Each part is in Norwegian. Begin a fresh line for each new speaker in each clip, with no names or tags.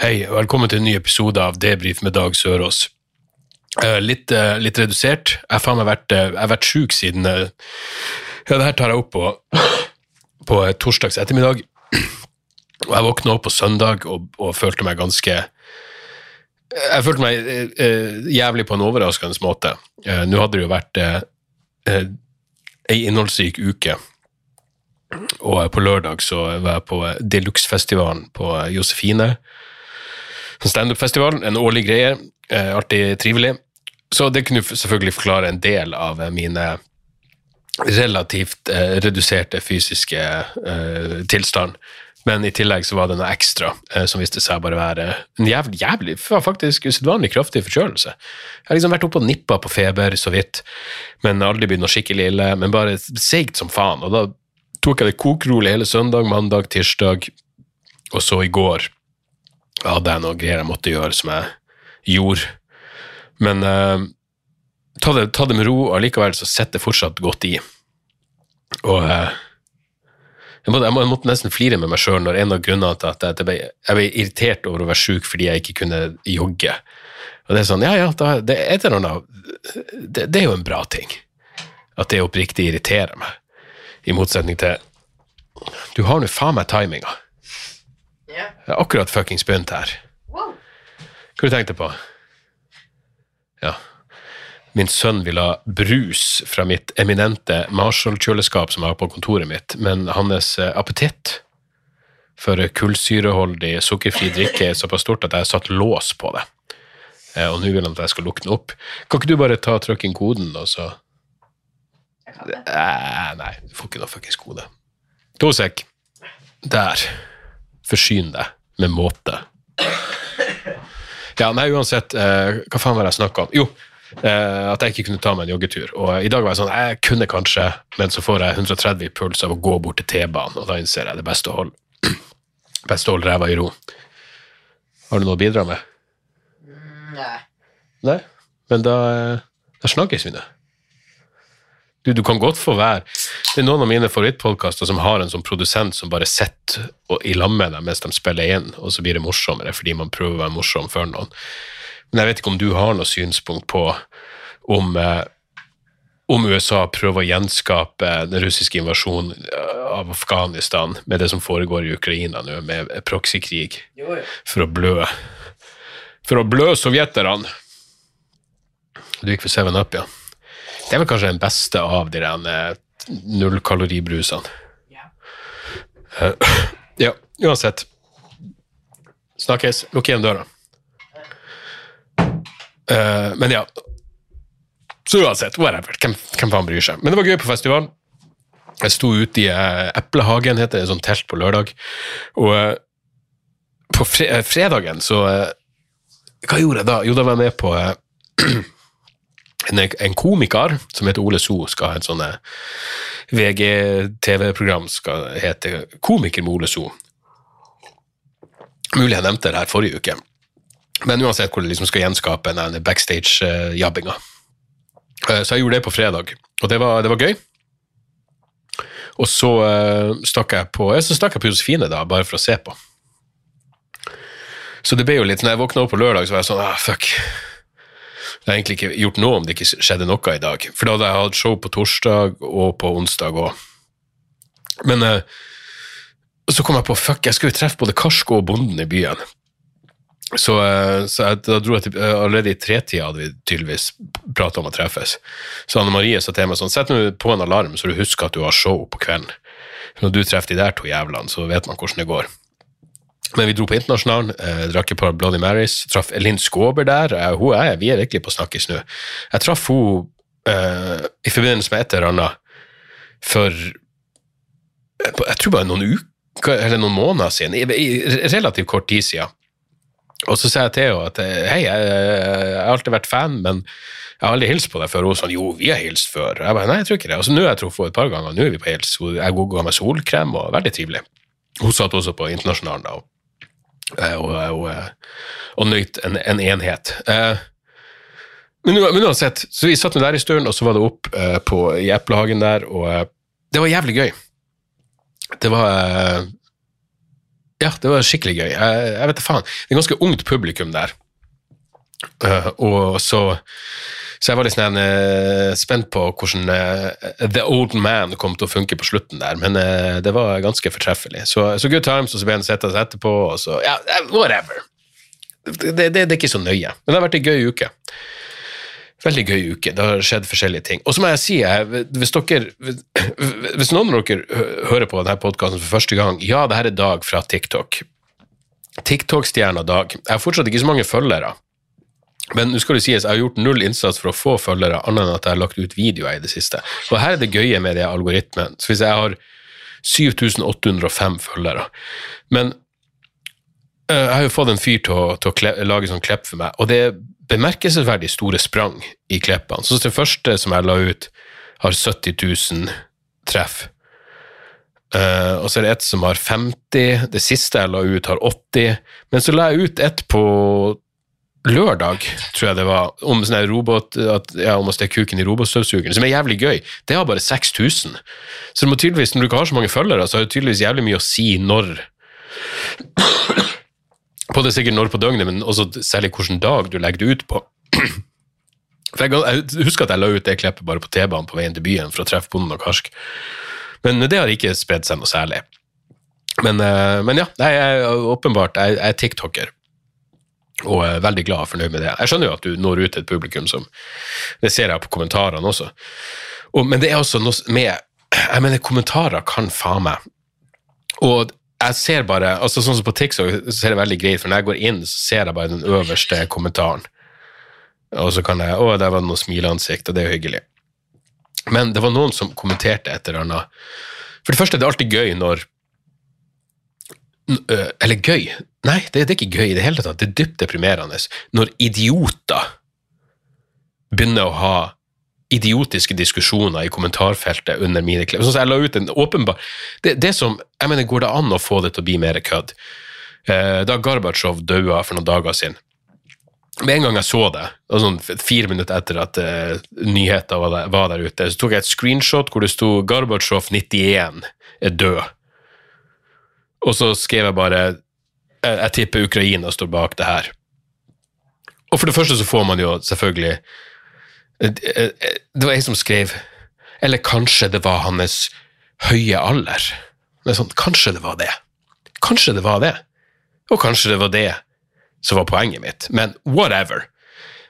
Hei, og velkommen til en ny episode av Debrif med Dag Sørås. Eh, litt, eh, litt redusert. Jeg har vært, eh, jeg vært sjuk siden Ja, det her tar jeg opp på, på torsdags ettermiddag. Og jeg våkna opp på søndag og, og følte meg ganske Jeg følte meg jævlig på en overraskende måte. Nå hadde det jo vært eh, ei innholdsrik uke. Og på lørdag så var jeg på Deluxe-festivalen på Josefine standup-festival, en årlig greie, eh, artig, trivelig. Så det kunne selvfølgelig forklare en del av mine relativt eh, reduserte fysiske eh, tilstand. Men i tillegg så var det noe ekstra eh, som viste seg bare være en jævlig, jævlig var faktisk usedvanlig kraftig forkjølelse. Jeg har liksom vært oppe og nippa på feber så vidt, men aldri blitt noe skikkelig ille. Men bare seigt som faen. Og da tok jeg det kokrolig hele søndag, mandag, tirsdag, og så i går hadde jeg noen greier jeg måtte gjøre som jeg gjorde. Men eh, ta, det, ta det med ro, og likevel så sitter det fortsatt godt i. Og eh, jeg, måtte, jeg måtte nesten flire med meg sjøl når en av grunnene til at jeg ble, jeg ble irritert over å være sjuk fordi jeg ikke kunne jogge. Og det er sånn, ja, ja, da, det, er annet, det, det er jo en bra ting. At det oppriktig irriterer meg. I motsetning til Du har nå faen meg timinga. Jeg har akkurat fuckings begynt her. Hva har du tenkt på? Ja. Min sønn vil ha brus fra mitt eminente Marshall-kjøleskap som jeg har på kontoret mitt, men hans eh, appetitt for kullsyreholdig sukkerfri drikke er såpass stort at jeg har satt lås på det. Eh, Og nå vil han at jeg skal lukke den opp. Kan ikke du bare ta trykke inn koden, og så Eh, Nei, du får ikke noe fuckings kode. To sek. Der. Forsyn deg med måte. Ja, nei, uansett, eh, hva faen var det jeg snakka om? Jo, eh, at jeg ikke kunne ta meg en joggetur. Og i dag var jeg sånn, jeg kunne kanskje, men så får jeg 130 i puls av å gå bort til T-banen, og da innser jeg det beste å holde, best å holde ræva i ro. Har du noe å bidra med?
Nei.
Nei, men da, eh, da snakkes vi nå. Du, du kan godt få være Det er noen av mine favorittpodkaster som har en sånn produsent som bare sitter i lag med deg mens de spiller inn, og så blir det morsommere fordi man prøver å være morsom for noen. Men jeg vet ikke om du har noe synspunkt på om, eh, om USA prøver å gjenskape den russiske invasjonen eh, av Afghanistan med det som foregår i Ukraina nå, med
jo.
for å blø For å blø sovjeterne. Du gikk for 7-Up, ja. Det er vel kanskje den beste av de der eh, nullkaloribrusene.
Ja.
Uh, ja, uansett. Snakkes. Lukk igjen døra. Uh, men ja. Så uansett, whatever. Hvem, hvem faen bryr seg? Men det var gøy på festivalen. Jeg sto ute i eh, Eplehagen, heter det, sånn telt på lørdag. Og uh, på fre fredagen så uh, Hva gjorde jeg da? Jo, da var jeg med på en, en komiker som heter Ole So, skal ha et sånt VG-tv-program skal hete Komiker med Ole So. Mulig jeg nevnte det her forrige uke. Men uansett hvor det liksom skal gjenskape den backstage-jabbinga. Eh, Så jeg gjorde det på fredag, og det var, det var gøy. Og så eh, stakk jeg på så stakk jeg på Josefine da, bare for å se på. Så det ble jo litt, når jeg våkna opp på lørdag, så var jeg sånn ah, fuck. Jeg egentlig ikke gjort noe om det ikke skjedde noe i dag. For da hadde jeg hatt show på torsdag og på onsdag òg. Men eh, så kom jeg på fuck, jeg skulle jo treffe både Karsko og bonden i byen. Så, eh, så jeg, da dro jeg til, eh, allerede i tretida hadde vi tydeligvis prata om å treffes. Så Anne Marie sa til meg sånn, sett nå på en alarm så du husker at du har show på kvelden. Når du treffer de der to jævlene, så vet man hvordan det går. Men vi dro på Internasjonalen, eh, drakk et par Bloody Marys, traff Linn Skåber der. Eh, hun er, vi er virkelig på snakkis nå. Jeg traff hun eh, i forbindelse med et eller annet for eh, Jeg tror bare noen uker, eller noen måneder siden, i, i relativt kort tid siden. Og så sa jeg til henne at eh, hei, jeg, har alltid vært fan, men jeg har aldri hilst på deg før. Og hun sånn, jo, vi har hilst før. Jeg bare, nei, jeg tror ikke det. Og så nå har jeg truffet henne et par ganger, nå er vi på hils. Jeg ga med solkrem, og veldig trivelig. Hun satt også på Internasjonalen da, og, eh, og, og, og, nøyt en, en enhet. Eh, men, uansett, så vi satt der i stund, og så var det opp eh, på, i Eplehagen der, og eh, det var jævlig gøy. Det var eh, Ja, det var skikkelig gøy. Jeg, jeg vet da faen. Det er ganske ungt publikum der. Eh, og så så jeg var litt sånn, uh, spent på hvordan uh, The Old Man kom til å funke på slutten der, men uh, det var ganske fortreffelig. Så, så good times, og så ble han sett etterpå, og så Ja, whatever. Det, det, det er ikke så nøye. Men det har vært en gøy uke. Veldig gøy uke. Det har skjedd forskjellige ting. Og så må jeg si, hvis dere Hvis noen av dere hører på denne podkasten for første gang, ja, det her er Dag fra TikTok. TikTok-stjerna Dag. Jeg har fortsatt ikke så mange følgere. Men nå skal det sies, jeg har gjort null innsats for å få følgere, annet enn at jeg har lagt ut videoer i det siste. Og her er det gøye med det algoritmen. Så hvis jeg har 7805 følgere Men eh, jeg har jo fått en fyr til å, til å lage sånn klepp for meg, og det er bemerkelsesverdig store sprang i kleppene. Så det første som jeg la ut, har 70 000 treff. Uh, og så er det et som har 50, det siste jeg la ut, har 80. Men så la jeg ut et på lørdag, tror jeg det var, om, sånn robot, at, ja, om å stikke kuken i robotstøvsugeren, som er jævlig gøy. Det har bare 6000. Så det må tydeligvis, når du ikke har så mange følgere, så har det tydeligvis jævlig mye å si når På det sikkert når på døgnet, men også særlig hvilken dag du legger det ut på. For jeg, jeg husker at jeg la ut det klippet bare på T-banen på veien til byen for å treffe bonden og karsk. Men det har ikke spredd seg noe særlig. Men, eh, men ja, jeg er åpenbart jeg, jeg er tiktoker og er veldig glad og fornøyd med det. Jeg skjønner jo at du når ut til et publikum som Det ser jeg på kommentarene også. Og, men det er også noe med Jeg mener, kommentarer kan faen meg Og jeg ser bare altså Sånn som på TikTok så ser det veldig greit, for når jeg går inn, så ser jeg bare den øverste kommentaren. Og så kan jeg Å, der var det noe smileansikt, og det er jo hyggelig. Men det var noen som kommenterte et eller annet. For det første, det er alltid gøy når Eller gøy? Nei, det, det er ikke gøy i det hele tatt. Det er dypt deprimerende når idioter begynner å ha idiotiske diskusjoner i kommentarfeltet under mine klær. Sånn som jeg la ut en åpenbar det, det som, jeg mener, Går det an å få det til å bli mer kødd? Eh, da Gorbatsjov daua for noen dager siden Med en gang jeg så det, sånn fire minutter etter at eh, nyheten var der, var der ute, så tok jeg et screenshot hvor det sto 'Gorbatsjov 91 er død'. Og så skrev jeg bare jeg, jeg tipper Ukraina står bak det her. Og for det første så får man jo selvfølgelig eh, eh, Det var ei som skrev Eller kanskje det var hans høye alder. Det sånn, kanskje det var det. Kanskje det var det. Og kanskje det var det som var poenget mitt. Men whatever.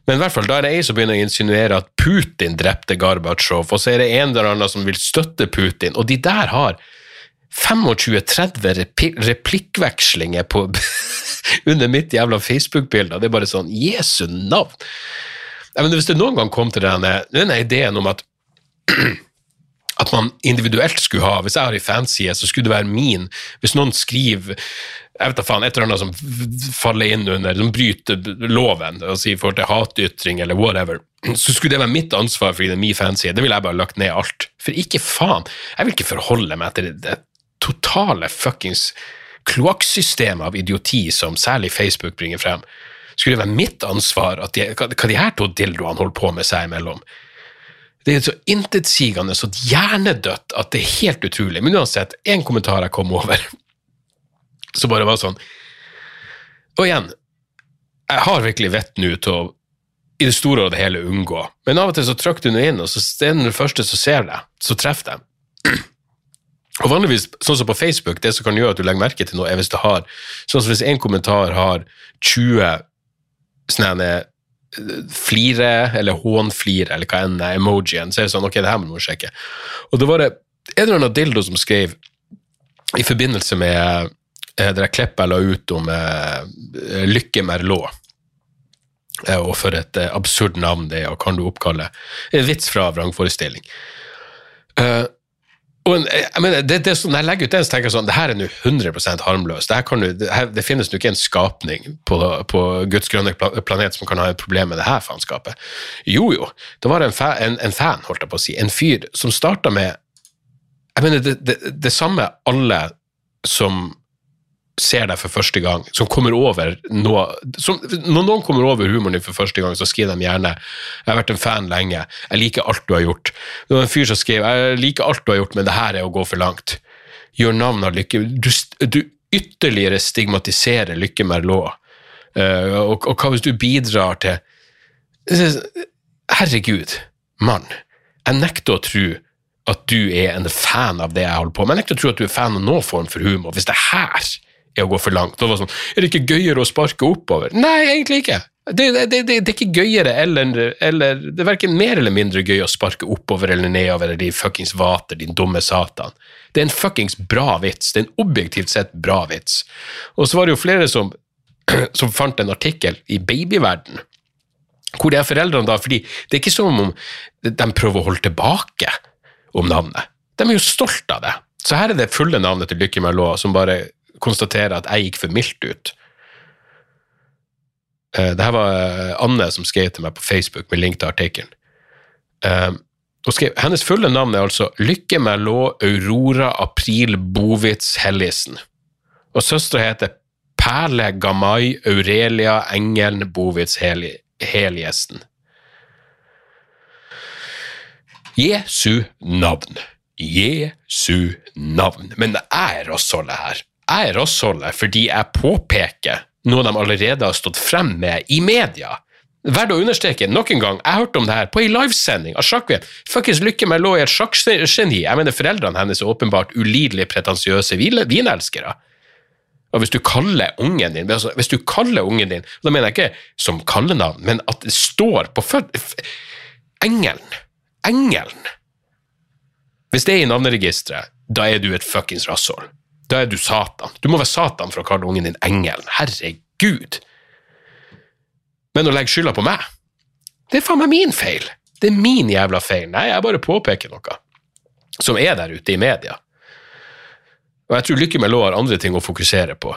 Men i hvert fall, da er det ei som begynner å insinuere at Putin drepte Gorbatsjov, og så er det en eller annen som vil støtte Putin, og de der har 25-30 replikkvekslinger på, under mitt jævla Facebook-bilde. Det er bare sånn Jesu navn! Jeg mener, hvis det noen gang kom til denne, denne ideen om at at man individuelt skulle ha Hvis jeg har ei fanside, så skulle det være min. Hvis noen skriver jeg vet da faen, et eller annet som faller inn under, som bryter loven, altså i forhold til hatytring eller whatever, så skulle det være mitt ansvar fordi det er min fanside. Det ville jeg bare lagt ned alt. For ikke faen. Jeg vil ikke forholde meg til det, det totale fuckings kloakksystemet av idioti som særlig Facebook bringer frem. Skulle det være mitt ansvar at de, hva, de her to dildoene holder på med seg imellom? Det er så intetsigende, så hjernedødt at det er helt utrolig. Men uansett, én kommentar jeg kom over, så bare var sånn Og igjen, jeg har virkelig vett nå til å i det store og det hele unngå. Men av og til så trykker du nå inn, og så er den første som ser deg, så treffer de. Og vanligvis, sånn som på Facebook, det som kan gjøre at du legger merke til noe, er hvis det har Sånn som hvis en kommentar har 20 sånne eh, flire, eller hånflire, eller hva enn er emojien, så er det sånn, ok, det her må du sjekke. Og det var det en eller annen dildo som skrev i forbindelse med eh, det der klippet jeg la ut om eh, Lykke Merlot. Eh, og for et eh, absurd navn det er, og kan du oppkalle En vits fra vrangforestilling. Eh, en, jeg mener, det, det, Når jeg legger ut den, så tenker jeg sånn det her er nå 100% harmløst. Det, det, det finnes nå ikke en skapning på, på Guds grønne planet som kan ha et problem med det her faenskapet. Jo, jo. Det var en, fa, en, en fan, holdt jeg på å si, en fyr som starta med Jeg mener, det, det samme alle som ser deg for første gang, som kommer over noe som, Når noen kommer over humoren din for første gang, så skriver de gjerne 'Jeg har vært en fan lenge. Jeg liker alt du har gjort'. Det var en fyr som skrev 'Jeg liker alt du har gjort, men det her er å gå for langt'. Gjør navn av Lykke Du, du ytterligere stigmatiserer Lykke Merlot. Uh, og, og hva hvis du bidrar til Herregud, mann. Jeg nekter å tro at du er en fan av det jeg holder på med. Jeg nekter å tro at du er fan av noen form for humor. Hvis det her er å gå for langt. Det var sånn, Er det ikke gøyere å sparke oppover? Nei, egentlig ikke. Det, det, det, det er ikke gøyere eller, eller Det er verken mer eller mindre gøy å sparke oppover eller nedover eller din fuckings vater, din dumme satan. Det er en fuckings bra vits. Det er en objektivt sett bra vits. Og så var det jo flere som, som fant en artikkel i babyverden hvor det er foreldrene da, fordi det er ikke som om de prøver å holde tilbake om navnet. De er jo stolte av det. Så her er det fulle navnet til Lykke Merlot, som bare konstaterer at jeg gikk for mildt ut. Uh, det her var eh, Anne som skrev til meg på Facebook med link til artikkelen. Uh, hennes fulle navn er altså Lykke Merlot Aurora April Bovitz Hellisen. Og søstera heter Perle Gamay Aurelia Engelen Bovitz Heli-. Jesu navn. Jesu navn. Men jeg er rassholdet her. Jeg er rassholdet fordi jeg påpeker noe de allerede har stått frem med i media. Verdt å understreke nok en gang, jeg hørte om det her på ei livesending av sjakk-VM. Fuckings Lykke meg lå i et sjakkgeni. Jeg mener foreldrene hennes er åpenbart ulidelig pretensiøse vinelskere. Og hvis du kaller ungen din altså, Hvis du kaller ungen din Da mener jeg ikke som kallenavn, men at det står på fød... Engelen. Engelen. Hvis det er i navneregisteret, da er du et fuckings rasshold. Da er du Satan. Du må være Satan for å kalle ungen din Engelen. Herregud. Men å legge skylda på meg, det er faen meg min feil. Det er min jævla feil. Nei, jeg bare påpeker noe som er der ute i media. Og jeg tror Lykke Melå har andre ting å fokusere på.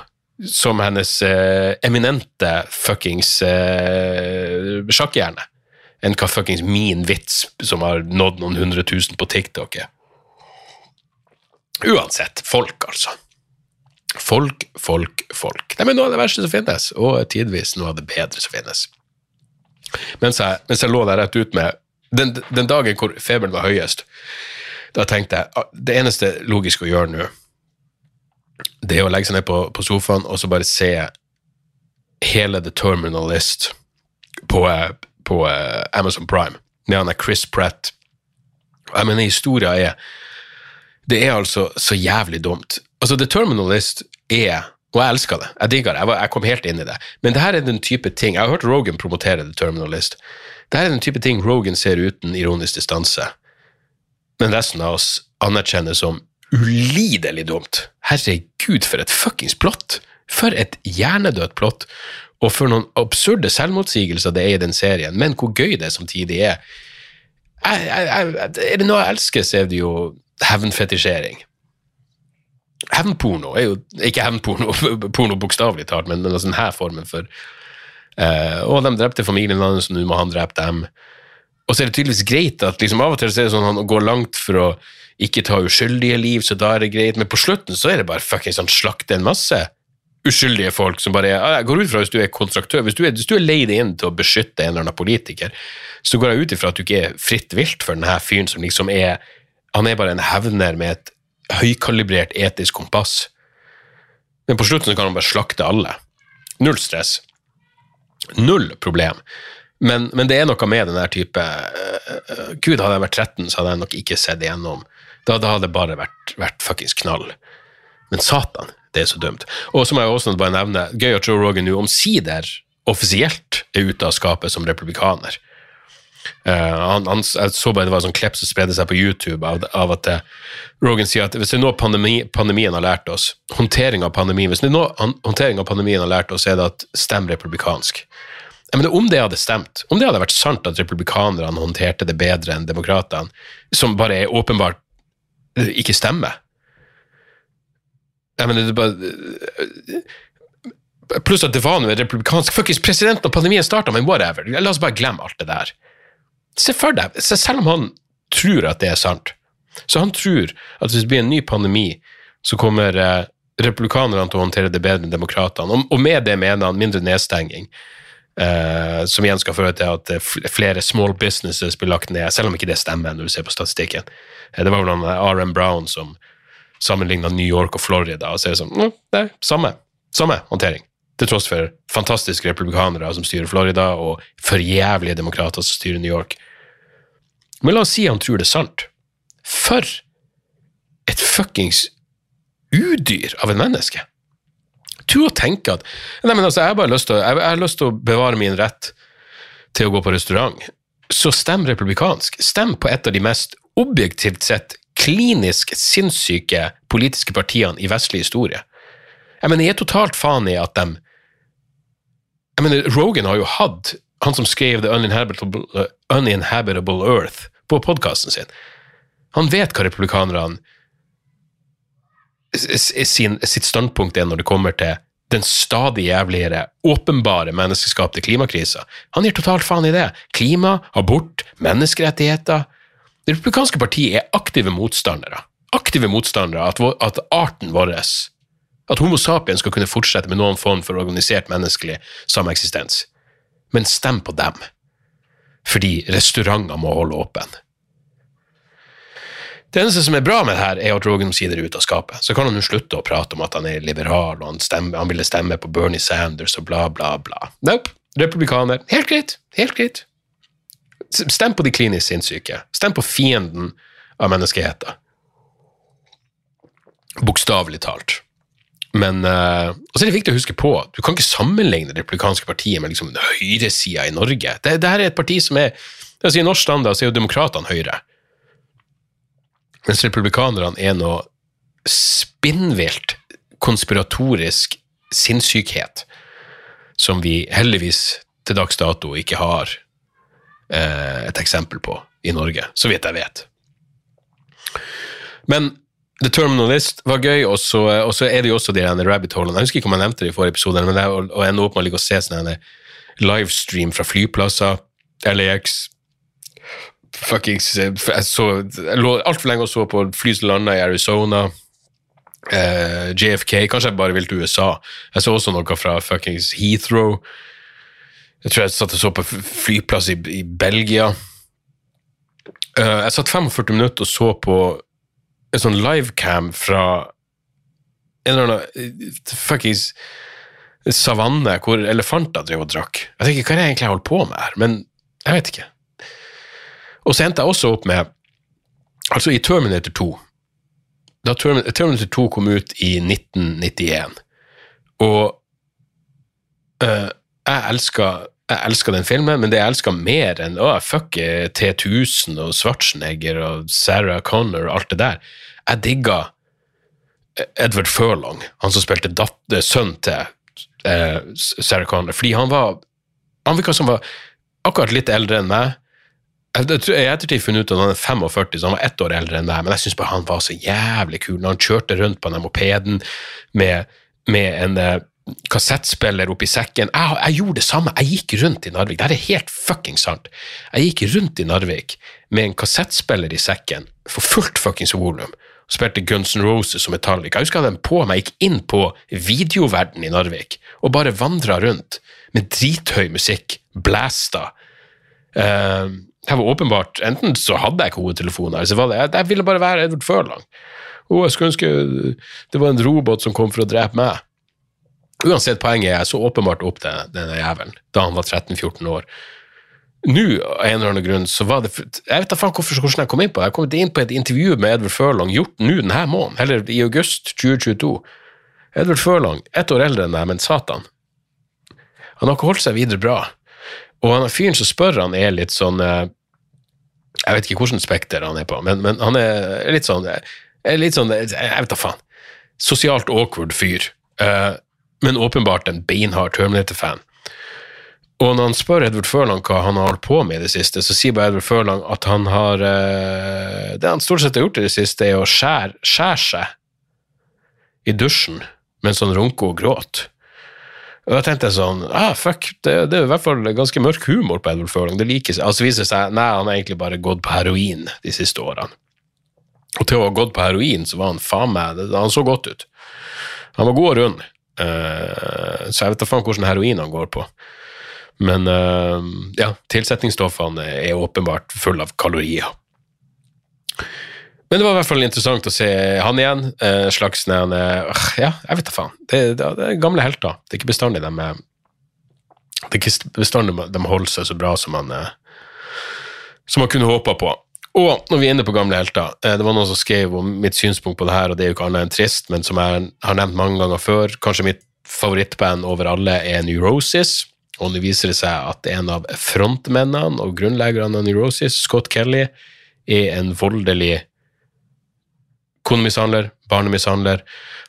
Som hennes eh, eminente fuckings eh, sjakkhjerne. Enn hva fuckings min vits, som har nådd noen hundre tusen på TikTok, er. Uansett. Folk, altså. Folk, folk, folk. De er noe av det verste som finnes, og tidvis noe av det bedre som finnes. Mens jeg, mens jeg lå der rett ut med den, den dagen hvor feberen var høyest, da tenkte jeg ah, det eneste logiske å gjøre nå, det er å legge seg ned på, på sofaen og så bare se hele The Terminal List på, på eh, Amazon Prime med han Chris Pratt. Jeg mener, historia er Det er altså så jævlig dumt. Altså, The Terminalist er Og jeg elsker det. Jeg digger det. Jeg, var, jeg kom helt inn i det. Men det her er den type ting Jeg har hørt Rogan promotere The Terminalist. Det her er den type ting Rogan ser uten ironisk distanse men resten av oss anerkjenner som ulidelig dumt. Herregud, for et fuckings plott! For et hjernedødt plott! Og for noen absurde selvmotsigelser det er i den serien, men hvor gøy det samtidig er. Jeg, jeg, er det noe jeg elsker, så er det jo hevnfetisjering. Hevnporno er jo ikke hevnporno porno bokstavelig talt, men, denne her formen for eh, Å, de drepte familien hans, nå må han drepe dem. Og så er det tydeligvis greit at liksom av og til så er det sånn han går langt for å ikke ta uskyldige liv, så da er det greit, men på slutten så er det bare fuckings han slakter en masse uskyldige folk som bare er «Ah, Jeg går ut fra hvis du er kontraktør, hvis du er, hvis du er leid inn til å beskytte en eller annen politiker, så går jeg ut ifra at du ikke er fritt vilt for denne fyren som liksom er Han er bare en hevner med et høykalibrert etisk kompass. Men på slutten kan han bare slakte alle. Null stress. Null problem. Men, men det er noe med den der type uh, Gud, hadde jeg vært 13, så hadde jeg nok ikke sett igjennom. Da, da hadde det bare vært, vært fuckings knall. Men satan, det er så dumt. Og så må jeg også bare nevne, gøy at Joe Rogan nå omsider offisielt er ute av skapet som republikaner. Eh, han, han, jeg så bare det var en sånn klepp som spredde seg på YouTube av, av at eh, Rogan sier at hvis det er noe pandemi, pandemien har lært oss, håndtering av pandemien, hvis det er noe håndtering av pandemien har lært oss, er det at stem republikansk. Jeg mener, om det hadde stemt, om det hadde vært sant at republikanerne håndterte det bedre enn demokratene, som bare er åpenbart ikke stemmer. Jeg mener, det bare Pluss at det var noe republikansk Fuckings presidenten og pandemien starta, men whatever. La oss bare glemme alt det der. Se for deg, selv om han tror at det er sant, så han tror at hvis det blir en ny pandemi, så kommer eh, republikanerne til å håndtere det bedre enn demokratene. Og, og med det mener han mindre nedstenging. Uh, som igjen skal føre til at flere small businesses blir lagt ned, selv om ikke det stemmer når du ser på statistikken. Uh, det var vel R.M. Brown som sammenligna New York og Florida, og så er det sånn mm, det er samme, samme håndtering. Til tross for fantastiske republikanere som styrer Florida, og forjævlige demokrater som styrer New York. Men la oss si han tror det er sant. For et fuckings udyr av en menneske! Tro å tenke at Nei, men altså, jeg har bare lyst til, jeg, jeg har lyst til å bevare min rett til å gå på restaurant. Så stem republikansk. Stem på et av de mest objektivt sett klinisk sinnssyke politiske partiene i vestlig historie. Jeg mener, jeg er totalt faen i at de Jeg mener, Rogan har jo hatt han som skrev The Uninhabitable, uh, Uninhabitable Earth på podkasten sin. Han vet hva republikanerne sin, sitt standpunkt er når det kommer til den stadig jævligere, åpenbare menneskeskapte klimakrisa. Han gir totalt faen i det. Klima, abort, menneskerettigheter. Det republikanske partiet er aktive motstandere. Aktive motstandere at, at arten vår, at Homo sapien skal kunne fortsette med noen form for organisert menneskelig sameksistens. Men stem på dem, fordi restauranter må holde åpen. Det eneste som er bra med det her, er at Rogan sier det ut av skapet. Så kan han jo slutte å prate om at han er liberal, og han, stemmer, han ville stemme på Bernie Sanders og bla, bla, bla. Nope. Republikaner. Helt greit. Helt greit. Stem på de klinisk sinnssyke. Stem på fienden av menneskeheten. Bokstavelig talt. Men uh, er det viktig å huske på du kan ikke sammenligne det republikanske partiet med liksom høyresida i Norge. Det, det her er et parti som er altså I norsk standard så er jo demokratene høyre. Mens republikanerne er noe spinnvilt konspiratorisk sinnssykhet som vi heldigvis til dags dato ikke har eh, et eksempel på i Norge, så vidt jeg vet. Men The Terminalist var gøy, og så, og så er det jo også de rabbit holene. Jeg husker ikke om jeg nevnte det i forrige episode, men det er å ende opp med å ligge og se sånne livestream fra flyplasser, LAX fuckings Jeg, så, jeg lå altfor lenge og så på fly som landa i Arizona. Eh, JFK. Kanskje jeg bare vil til USA. Jeg så også noe fra fuckings Heathrow. Jeg tror jeg satt og så på flyplass i, i Belgia. Uh, jeg satt 45 minutter og så på en sånn livecam fra en eller annen eh, fuckings savanne hvor elefanter drev og drakk. Jeg tenker, Hva er jeg egentlig holder på med her, men jeg vet ikke. Og så endte jeg også opp med Altså, i Terminator 2 Da Terminator 2 kom ut i 1991, og uh, jeg elska jeg elska den filmen, men det jeg elska mer enn å, fuck T1000 og Schwarzenegger og Sarah Connor og alt det der, jeg digga Edward Furlong, han som spilte datter, sønn til eh, Sarah Connor, fordi han var Han virka som var akkurat litt eldre enn meg, jeg har i ettertid funnet ut at han er 45, så han var ett år eldre enn meg, men jeg syns bare han var så jævlig kul når han kjørte rundt på den mopeden med, med en kassettspiller oppi sekken. Jeg, jeg, gjorde det samme. Jeg gikk rundt i Narvik. Dette er helt fuckings sant. Jeg gikk rundt i Narvik med en kassettspiller i sekken for fullt fuckings volum. Og spilte Guns N' Roses som Metallica. Jeg husker jeg hadde den på meg, jeg gikk inn på videoverden i Narvik og bare vandra rundt med drithøy musikk, blæsta. Uh, jeg var åpenbart, Enten så hadde jeg ikke hodetelefoner, eller så var det jeg, jeg ville bare være Edvard Førlang. oh, jeg skulle ønske det var en robot som kom for å drepe meg. Uansett, poenget er jeg så åpenbart opp til denne jævelen da han var 13-14 år. Nå, av en eller annen grunn, så var det Jeg vet da faen hvorfor, hvordan jeg kom inn på det. Jeg kom inn på et intervju med Edvard Førlang gjort nå denne måneden, eller i august 2022. Edvard Førlang, ett år eldre enn deg, men satan. Han har ikke holdt seg videre bra. Og han fyren som spør han, er litt sånn eh, Jeg vet ikke hvilket spekter han er på, men, men han er litt sånn, er litt sånn Jeg vet da faen. Sosialt awkward fyr. Men åpenbart en beinhard Terminator-fan. Og når han spør Edward Førland hva han har holdt på med i det siste, så sier bare Edward Førland at han har eh, Det han stort sett har gjort i det siste, er å skjære skjære seg i dusjen mens han runker og gråter. Og da tenkte jeg sånn ah, fuck, det, det er i hvert fall ganske mørk humor på Edward Furlong. Det liker seg. Altså viser seg nei, han har egentlig bare gått på heroin de siste årene. Og til å ha gått på heroin, så var han faen meg Han så godt ut. Han var god og rund. Eh, så jeg vet da faen hvordan heroin han går på. Men uh, ja, tilsetningsstoffene er åpenbart fulle av kalorier. Men det var i hvert fall interessant å se han igjen. Uh, slags når Ja, jeg vet da faen. Det, det, det, er gamle helter. Det er ikke bestandig de er Det er ikke bestandig de holder seg så bra som man, eh, som man kunne håpa på. Og når vi er inne på gamle helter, eh, det var noen som skrev om mitt synspunkt på det her, og det er jo ikke annet enn trist, men som jeg har nevnt mange ganger før, kanskje mitt favorittband over alle er Neurosis. Og nå viser det seg at en av frontmennene og grunnleggerne av Neurosis, Scott Kelly, er en voldelig konemishandler, barnemishandler.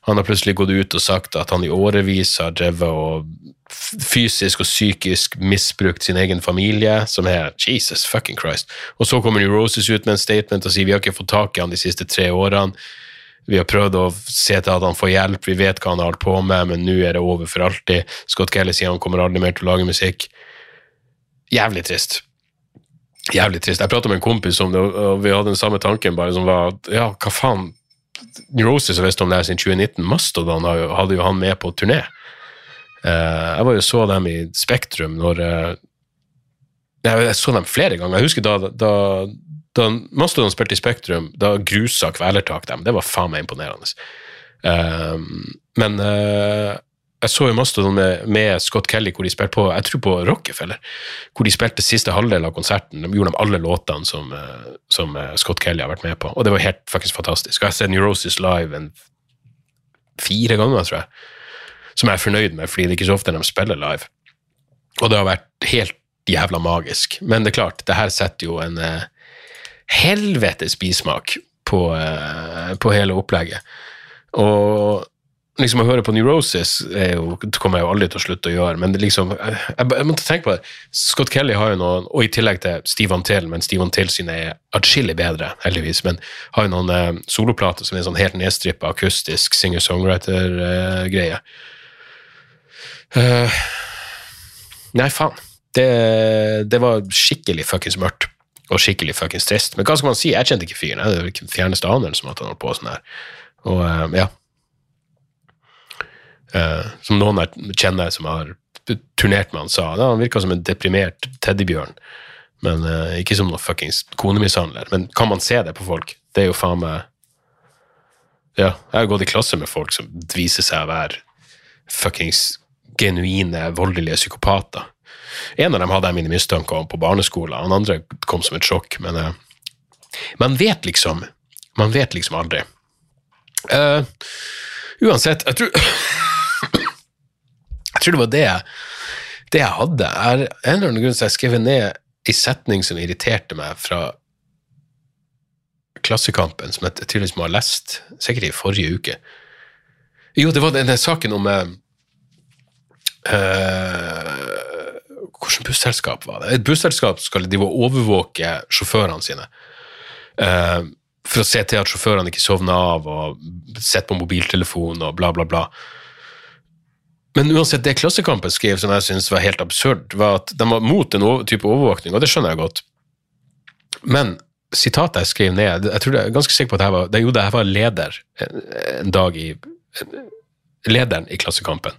Han har plutselig gått ut og sagt at han i årevis har drevet og fysisk og psykisk misbrukt sin egen familie, som er Jesus fucking Christ. Og så kommer New Roses ut med en statement og sier vi har ikke fått tak i han de siste tre årene. Vi har prøvd å se til at han får hjelp, vi vet hva han har holdt på med, men nå er det over for alltid. Scott Kelly sier han kommer aldri mer til å lage musikk. Jævlig trist. Jævlig trist. Jeg prata med en kompis om det, og vi hadde den samme tanken, bare som var ja, hva faen Neurosis har visst om det her siden 2019. Mastodon hadde jo han med på turné. Uh, jeg var jo så dem i Spektrum når uh, Jeg så dem flere ganger. Jeg husker da, da, da Mastodon spilte i Spektrum, da grusa Kvelertak dem. Det var faen meg imponerende. Uh, men jeg så jo Mastodon med, med, Scott Kelly, hvor de spilte på jeg tror på Rockefeller. Hvor de spilte siste halvdel av konserten. De gjorde de alle låtene som, eh, som, eh, Scott Kelly har vært med på. Og det var helt faktisk fantastisk. Og jeg har sett Neurosis live en fire ganger, tror jeg. Som jeg er fornøyd med, fordi det er ikke så ofte de spiller live. Og det har vært helt jævla magisk. Men det er klart, det her setter jo en uh, helvetes bismak på, uh, på hele opplegget. Og liksom Å høre på Neurosis jo, kommer jeg jo aldri til å slutte å gjøre, men liksom, jeg, jeg måtte tenke på det. Scott Kelly har jo noen, og i tillegg til Steve Till, men Steve Till sine er atskillig bedre, heldigvis, men har jo noen eh, soloplater som er sånn helt nedstrippa akustisk singer-songwriter-greie. Uh, nei, faen. Det, det var skikkelig fuckings mørkt og skikkelig fuckings trist. Men hva skal man si? Jeg kjente ikke fyren. Det er den fjerneste anelse om at han holdt på sånn her. Og uh, ja, eh, som noen kjenner som har turnert med han, sa. Da, han virka som en deprimert teddybjørn. Men eh, ikke som noen fuckings konemishandler. Men kan man se det på folk? Det er jo faen meg Ja, jeg har gått i klasse med folk som viser seg å være fuckings genuine, voldelige psykopater. En av dem hadde jeg mine mistanker om på barneskolen, han andre kom som et sjokk. Men eh, man vet liksom Man vet liksom aldri. Uh, uansett, jeg tror jeg tror det var det, det jeg hadde. Er, en eller annen grunn så jeg skrev ned en setning som irriterte meg fra Klassekampen, som jeg tydeligvis må ha lest, sikkert i forrige uke. Jo, det var denne saken om uh, Hvilket busselskap var det? Et busselskap skal de overvåke sjåførene sine. Uh, for å se til at sjåførene ikke sovner av og sitter på mobiltelefon og bla, bla, bla. Men uansett, det Klassekampen skrev som jeg syns var helt absurd, var at de var mot en type overvåkning, og det skjønner jeg godt. Men sitatet jeg skrev ned Jeg jeg er ganske sikker på at jeg var, det, jo, det var leder en, en dag i Lederen i Klassekampen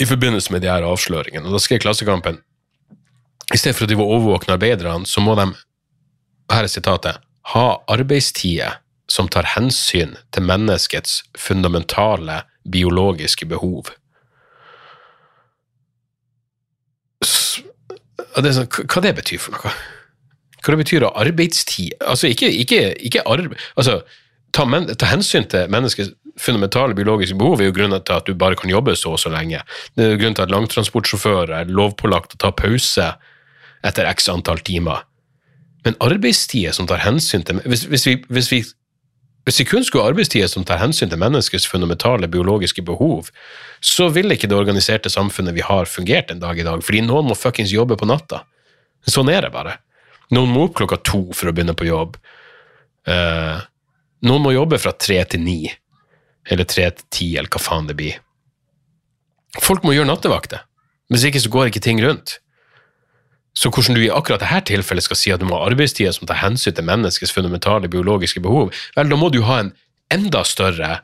i forbindelse med de her avsløringene. Og da skrev Klassekampen i stedet for at de var overvåkne arbeiderne, så må de her er sitatet, ha arbeidstider som tar hensyn til menneskets fundamentale biologiske behov. Det sånn, hva det betyr for noe? Hva det betyr av arbeidstid? Altså, ikke, ikke, ikke arbe Altså, ta, men, ta, hensyn til menneskets fundamentale biologiske behov er jo grunnen til at du bare kan jobbe så og så lenge. Det er jo grunnen til at langtransportsjåfører er lovpålagt å ta pause etter x antall timer. Men arbeidstider som tar hensyn til Hvis, hvis, vi, hvis vi Hvis vi kun skulle ha arbeidstider som tar hensyn til menneskets fundamentale biologiske behov, så ville ikke det organiserte samfunnet vi har, fungert en dag i dag, fordi noen må fuckings jobbe på natta. Sånn er det bare. Noen må opp klokka to for å begynne på jobb. Uh, noen må jobbe fra tre til ni, eller tre til ti, eller hva faen det blir. Folk må gjøre nattevakter. Hvis ikke så går ikke ting rundt. Så hvordan du i akkurat dette tilfellet skal si at du må ha arbeidstider som tar hensyn til menneskets fundamentale biologiske behov, vel, da må du ha en enda større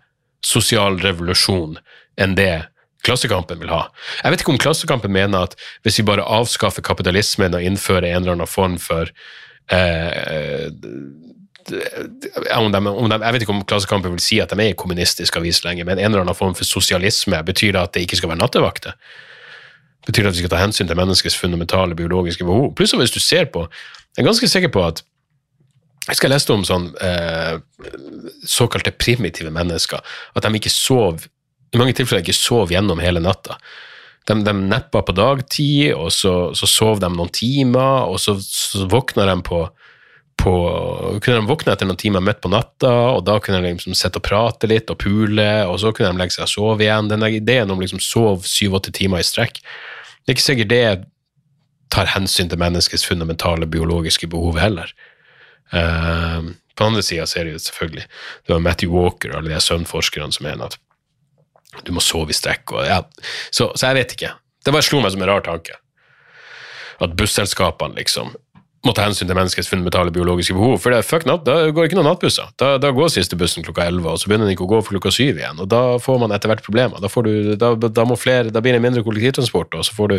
sosial revolusjon enn det Klassekampen vil ha. Jeg vet ikke om Klassekampen mener at hvis vi bare avskaffer kapitalismen og innfører en eller annen form for eh, om de, om de, jeg vet ikke om Klassekampen vil si at de er en kommunistisk avis lenger, men en eller annen form for sosialisme betyr det at det ikke skal være nattevakter betyr at vi skal ta hensyn til menneskets fundamentale biologiske behov. Pluss hvis du ser på Jeg er ganske sikker på at jeg skal lese om sånn eh, såkalte primitive mennesker. At de ikke sov i mange tilfeller ikke sov gjennom hele natta. De, de neppa på dagtid, og så, så, sov de noen timer, og så, så våkna de på, på, kunne de våkne etter noen timer midt på natta, og da kunne de liksom sitte og prate litt og pule, og så kunne de legge seg og sove igjen. Den ideen om liksom sove syv-åtte timer i strekk det er ikke sikkert det tar hensyn til menneskets fundamentale biologiske behov heller. Uh, på den andre sida ser det selvfølgelig det var Matthew Walker og alle de søvnforskerne som mener at du må sove i strekk. Og, ja. så, så, jeg vet ikke. Det bare slo meg som en rar tanke. At busselskapene liksom må ta hensyn til menneskets fundamentale biologiske behov. For det er fuck natt, da går ikke noen nattbusser. Da, da, går siste bussen klokka 11, og så begynner den ikke å gå for klokka syv igjen. og Da får man etter hvert problemer. Da, du, da, da, flere, da blir det mindre kollektivtransport, og så får du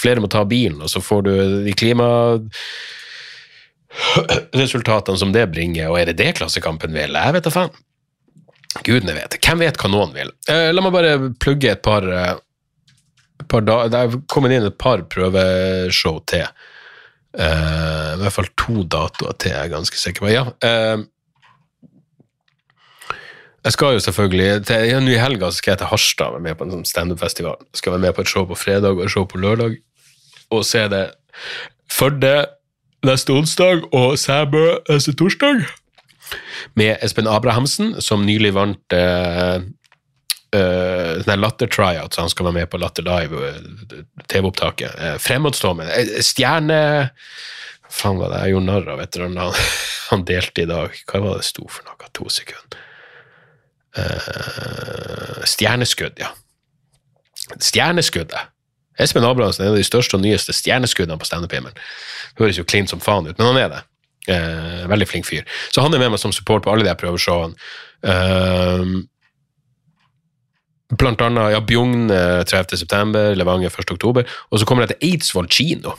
flere må ta bilen, og så får du de klimaresultatene som det bringer, og er det det Klassekampen vil? Jeg vet da faen. Gudene vet. Hvem vet hva noen vil? Eh, la meg bare plugge et par, eh, par da, Det er kommet inn et par prøveshow til. Eh, I hvert fall to datoer til, jeg er ganske sikker på. Ja. uh, jeg skal jo selvfølgelig til, ja, Nå i helga skal jeg til Harstad være med på en sånn standup-festival. Skal være med på et show på fredag og et show på lørdag. Og se det Førde neste onsdag og Sæbø neste torsdag med Espen Abrahamsen, som nylig vant uh, uh, Latter Tryout, så han skal være med på Latter Live, uh, TV-opptaket. Uh, fremadstormende. Uh, stjerne Faen, hva det jeg gjorde narr av etter han, han delte i dag. Hva var det sto for noe? To sekunder. Uh, stjerneskudd, ja. Stjerneskuddet. Espen Abrahamsen er en av de største og nyeste stjerneskuddene på standup-himmelen. Høres jo klint som faen ut, men han er det. Eh, veldig flink fyr. Så han er med meg som support på alle de jeg prøver prøveshowene. Eh, blant annet ja, Bjugn 30.9., Levanger 1.10., og så kommer jeg til Eidsvoll kino,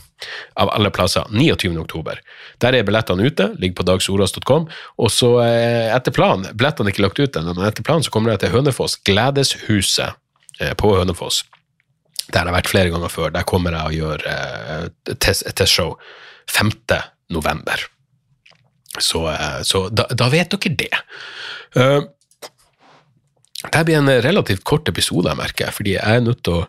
av alle plasser, 29.10. Der er billettene ute, ligger på dagsoras.com, og så eh, etter planen, billettene er ikke lagt ut ennå, men etter planen så kommer jeg til Hønefoss, Gledeshuset eh, på Hønefoss. Der har jeg vært flere ganger før. Der kommer jeg og gjør eh, et testshow 5. november. Så, eh, så da, da, vet dere det. Det blir en relativt kort episode, jeg merker fordi jeg er nødt til å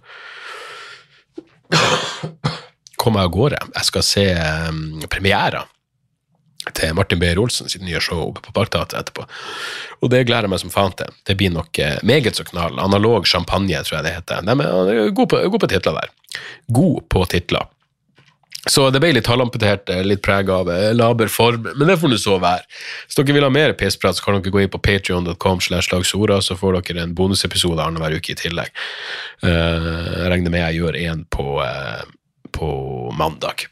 komme av gårde. Jeg skal se um, premiera til Martin Beyer-Olsen sitt nye show på Parkteatret etterpå. Og det gleder jeg meg som faen til. Det blir nok uh, meget så knall. Analog champagne, tror jeg det heter. Nei, men, god, på, god på titler der. God på titler. Så det ble litt halvamputert, eh, litt preg av eh, laber form, men det får nå så være. Hvis dere vil ha mer pissprat, så kan dere gå inn på patrion.com, så får dere en bonusepisode annenhver uke i tillegg. Eh, jeg regner med jeg gjør en på, på mandag.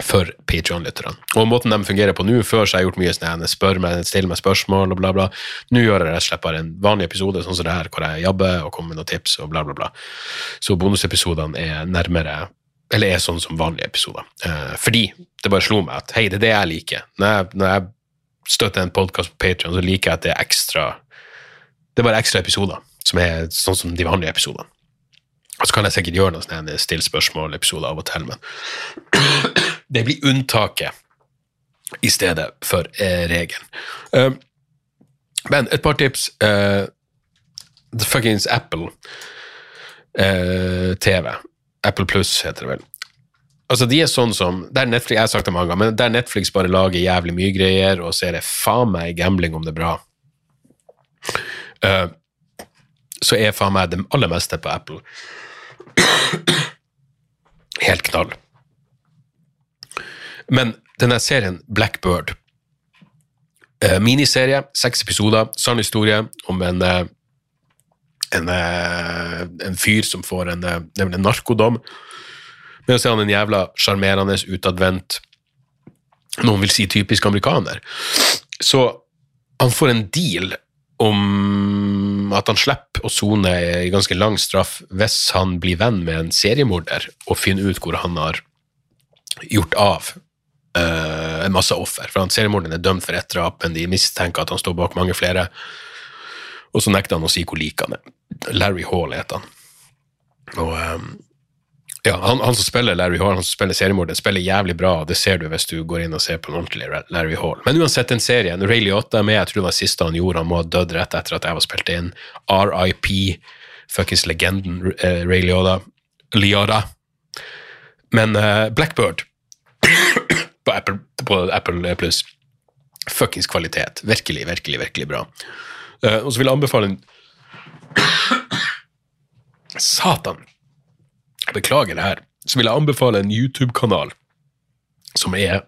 For Patreon-lytterne. Og måten de fungerer på nå, før så har jeg gjort mye sånn spør meg, stiller meg spørsmål og bla, bla. Nå gjør jeg rett og slett bare en vanlig episode sånn som det her, hvor jeg jobber og kommer med noen tips og bla, bla, bla. Så bonusepisodene er nærmere eller er sånn som vanlige episoder. Eh, fordi det bare slo meg at hei, det er det jeg liker. Når jeg, når jeg støtter en podkast på Patrion, så liker jeg at det er ekstra Det er bare ekstra episoder som er sånn som de vanlige episodene. Og så kan jeg sikkert gjøre noen stille spørsmål-episoder av og til, men det blir unntaket i stedet for eh, regelen. Uh, men et par tips. Uh, the fuckings Apple uh, TV Apple Plus heter det vel. Altså, de er sånn som der Netflix, Jeg har sagt det mange ganger, men der Netflix bare lager jævlig mye greier, og så er det faen meg gambling om det er bra. uh, så er faen meg det aller meste på Apple helt knall. Men denne serien Blackbird uh, Miniserie, seks episoder, sann historie om en eh, en, eh, en fyr som får en, eh, en narkodom. Men så er han en jævla sjarmerende, utadvendt Noen vil si typisk amerikaner. Så han får en deal om at han slipper å sone i ganske lang straff hvis han blir venn med en seriemorder og finner ut hvor han har gjort av uh, en masse offer. For han seriemorderen er dømt for ett drap, men de mistenker at han står bak mange flere. Og så nekter han å si hvor lik han er. Larry Hall heter han. Og um, ja, han, han som spiller Larry Hall, han som spiller seriemorder, spiller jævlig bra. Det ser du hvis du går inn og ser på en ordentlig Larry Hall. Men uansett, den serien, Ray Liotta er med, jeg tror det var siste han gjorde, han må ha dødd rett etter at jeg var spilt inn. RIP, fuckings legenden uh, Ray Liotta. Liotta. Men uh, Blackbird på Apple, Apple Pluss, fuckings kvalitet. Virkelig, virkelig, virkelig bra. Uh, og så vil jeg anbefale en Satan! Beklager det her. Så vil jeg anbefale en YouTube-kanal som er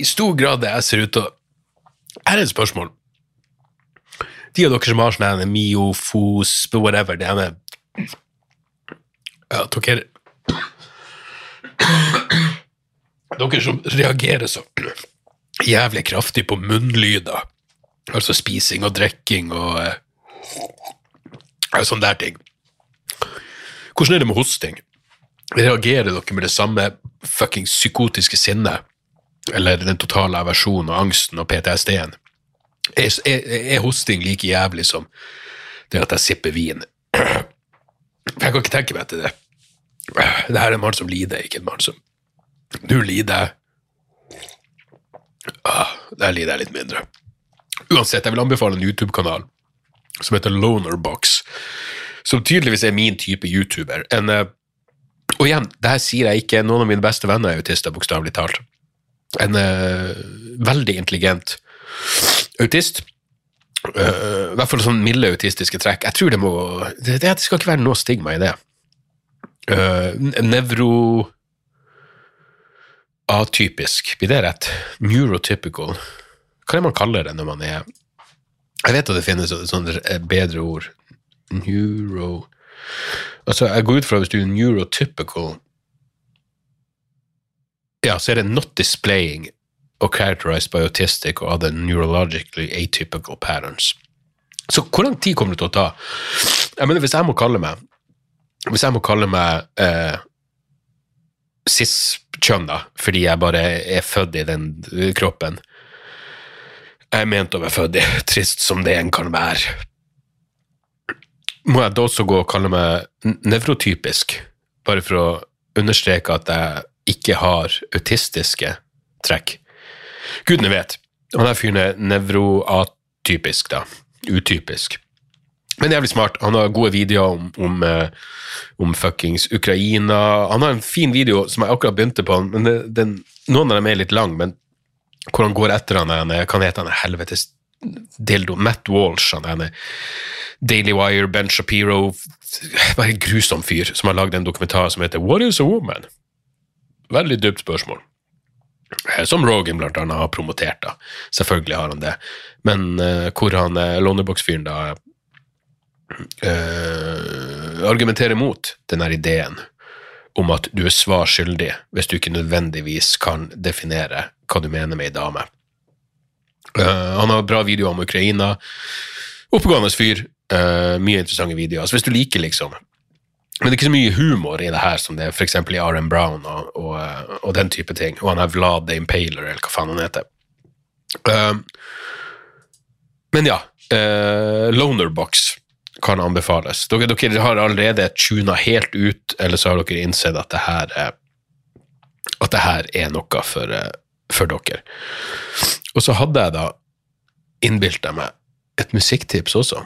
I stor grad det jeg ser ut til å Her er et spørsmål. De av dere som har sånn miofos, whatever, det ene Ja, dere Dere som reagerer så jævlig kraftig på munnlyder, altså spising og drikking og uh, sånne der ting. Hvordan er det med hosting? Reagerer dere med det samme fuckings psykotiske sinnet? Eller den totale aversjonen og angsten og PTSD-en? Er, er, er, hosting like jævlig som det at jeg sipper vin? For jeg kan ikke tenke meg til det. Det her er en mann som lider, ikke en mann som Du lider. Ah, der lider jeg litt mindre. Uansett, jeg vil anbefale en YouTube-kanal som heter Lonerbox, som tydeligvis er min type YouTuber. En, uh, og igjen, det her sier jeg ikke, noen av mine beste venner er autister, bokstavelig talt. En uh, veldig intelligent autist. Uh, I hvert fall sånn milde autistiske trekk. Jeg tror det må Det, det skal ikke være noe stigma i det. nevro atypisk, blir det rett? Neurotypical. Hva er det man kaller det når man er Jeg vet at det finnes et bedre ord. Neuro Altså, jeg går ut fra hvis du er neurotypical Ja, så er det not displaying or characterized by autistic or other neurologically atypical patterns. Så hvor lang tid kommer det til å ta? Jeg mener, hvis jeg må kalle meg Hvis jeg må kalle meg eh, cis-kjønn, da, fordi jeg bare er født i den kroppen. Jeg er ment å være født i, trist som det en kan være. Må jeg da også gå og kalle meg nevrotypisk, bare for å understreke at jeg ikke har autistiske trekk? Gudene vet. Han der fyren er nevroatypisk, da. Utypisk. Men jævlig smart. Han har gode videoer om, om, uh, om, fuckings Ukraina. Han har en fin video som jeg akkurat begynte på, men det, den, noen av dem er litt lang, men hvor han går etter han ene Kan hete han helvetes dildo? Matt Walsh, han ene Daily Wire, Ben Shapiro Bare en grusom fyr som har lagd en dokumentar som heter What is a woman? Veldig dypt spørsmål. Eh, som Rogan blant annet har promotert, da. Selvfølgelig har han det. Men uh, hvor han uh, Lonebox-fyren da uh, argumenterer mot denne ideen om at du er svar skyldig hvis du ikke nødvendigvis kan definere hva du mener med ei dame. Uh, han har bra videoer om Ukraina. Oppegående fyr. Uh, mye interessante videoer. Så hvis du liker, liksom Men det er ikke så mye humor i det her som det er f.eks. i R.M. Brown og, og, og, den type ting. Og han er Vlad the Impaler, eller hva faen han heter. Uh, men ja. Lonerbox kan anbefales. Dere, dere har allerede tuna helt ut, eller så har dere innsett at det her er, at det her er noe for, eh, for dere. Og så hadde jeg da innbilt meg et musikktips også.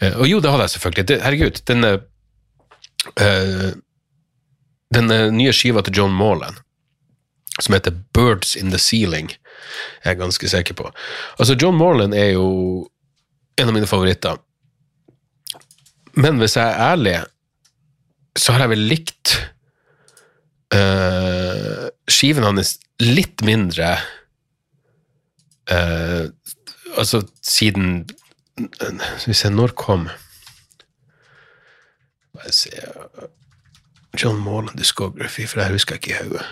Eh, og jo, det hadde jeg selvfølgelig. Det, herregud, denne Eh, den eh, nye skiva til John Morland, som heter Birds in the Ceiling, er jeg ganske sikker på. Altså, John Morland er jo en av mine favoritter. Men hvis jeg er ærlig, så har jeg vel likt uh, skiven hans litt mindre uh, Altså siden Skal vi se, når kom Bare se John Morland Discography, for det husker jeg ikke i hodet.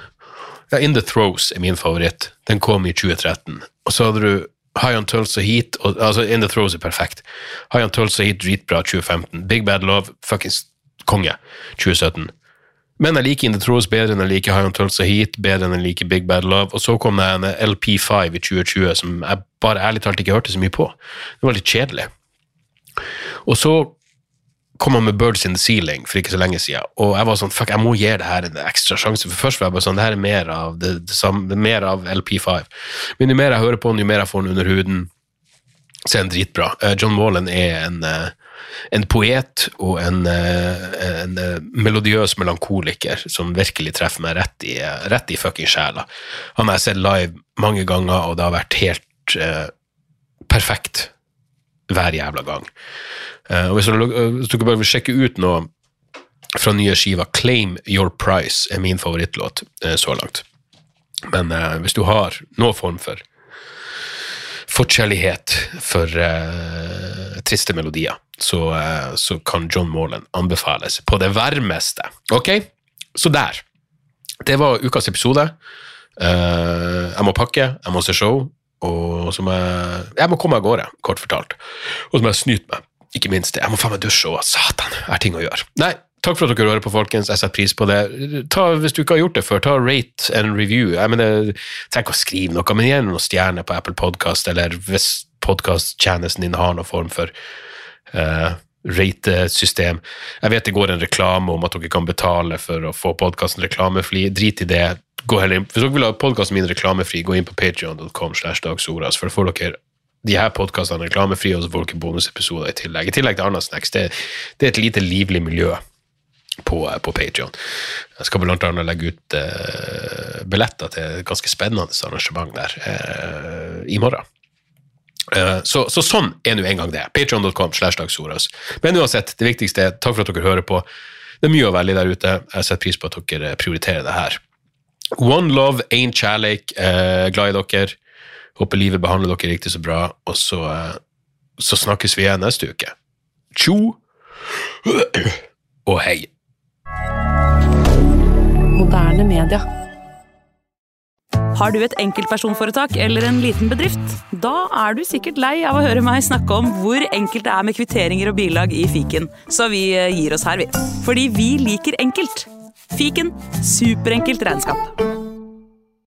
Ja, In The Throws er min favoritt. Den kom i 2013. Og så hadde du High on Tulsa Heat og, altså In The Throws er perfekt. High on Tulsa Heat, dritbra, 2015. Big Bad Love, fuckings konge, 2017. Men jeg liker In The Throws bedre enn jeg liker High on Tulsa Heat, bedre enn jeg liker Big Bad Love. Og så kom det en LP5 i 2020 som jeg bare ærlig talt ikke hørte så mye på. Det var litt kjedelig. Og så kom han med Birds in the Ceiling for ikke så lenge siden, og jeg var sånn fuck, jeg må gi det her en ekstra sjanse. For først var jeg bare sånn, det her er mer av, det, det samme, mer av LP5. Men jo mer jeg hører på den, jo mer jeg får den under huden, så er den dritbra. Uh, John Wallen er en, uh, en poet og en, uh, en melodiøs melankoliker som virkelig treffer meg rett i, rett i fucking sjela. Han har jeg sett live mange ganger, og det har vært helt perfekt hver jævla gang. Uh, og hvis du, hvis du bare vil sjekke ut noe fra nye skiva, 'Claim Your Price' er min favorittlåt uh, så langt. Men uh, hvis du har noen form for forkjærlighet for triste melodier, så, så, kan John Morland anbefales på det varmeste. Ok, så der. Det var ukas episode. jeg må pakke, jeg må se show, og så må jeg, jeg må komme av gårde, kort fortalt. Og så må jeg snyte meg ikke minst det. Jeg må faen meg dusje òg. Satan, jeg har ting å gjøre. Nei, takk for at dere hører på, folkens. Jeg setter pris på det. Ta, hvis du ikke har gjort det før, ta rate and review. Jeg mener, ikke å skrive noe, men gi noen stjerner på Apple Podcast, eller hvis podkasttjenesten din har noen form for uh, ratesystem. Jeg vet det går en reklame om at dere kan betale for å få podkasten reklamefri. Drit i det. Gå inn. Hvis dere vil ha podkasten min reklamefri, gå inn på patrion.com. for da får dere de her podkastene reklamefrie, og så får dere bonusepisoder i tillegg. I tillegg til Arna Snacks. Det, det, er et lite livlig miljø på, på Patrion. Jeg skal blant annet legge ut uh, billetter til et ganske spennende arrangement der uh, i morgen. Uh, så, så, sånn er nå engang det. Patreon.com slash dagsoras. Men uansett, det viktigste er takk for at dere hører på. Det er mye å velge der ute. Jeg setter pris på at dere prioriterer det her. One love, ain't kjærleik. glad i dere. Håper livet behandler dere riktig så bra, og så, eh, så snakkes vi igjen neste uke. Tjo og hei.
Moderne media. Har du et enkeltpersonforetak eller en liten bedrift? Da er du sikkert lei av å høre meg snakke om hvor enkelt det er med kvitteringer og bilag i fiken, så vi eh, gir oss her, vi. Fordi vi liker enkelt. Fiken superenkelt regnskap.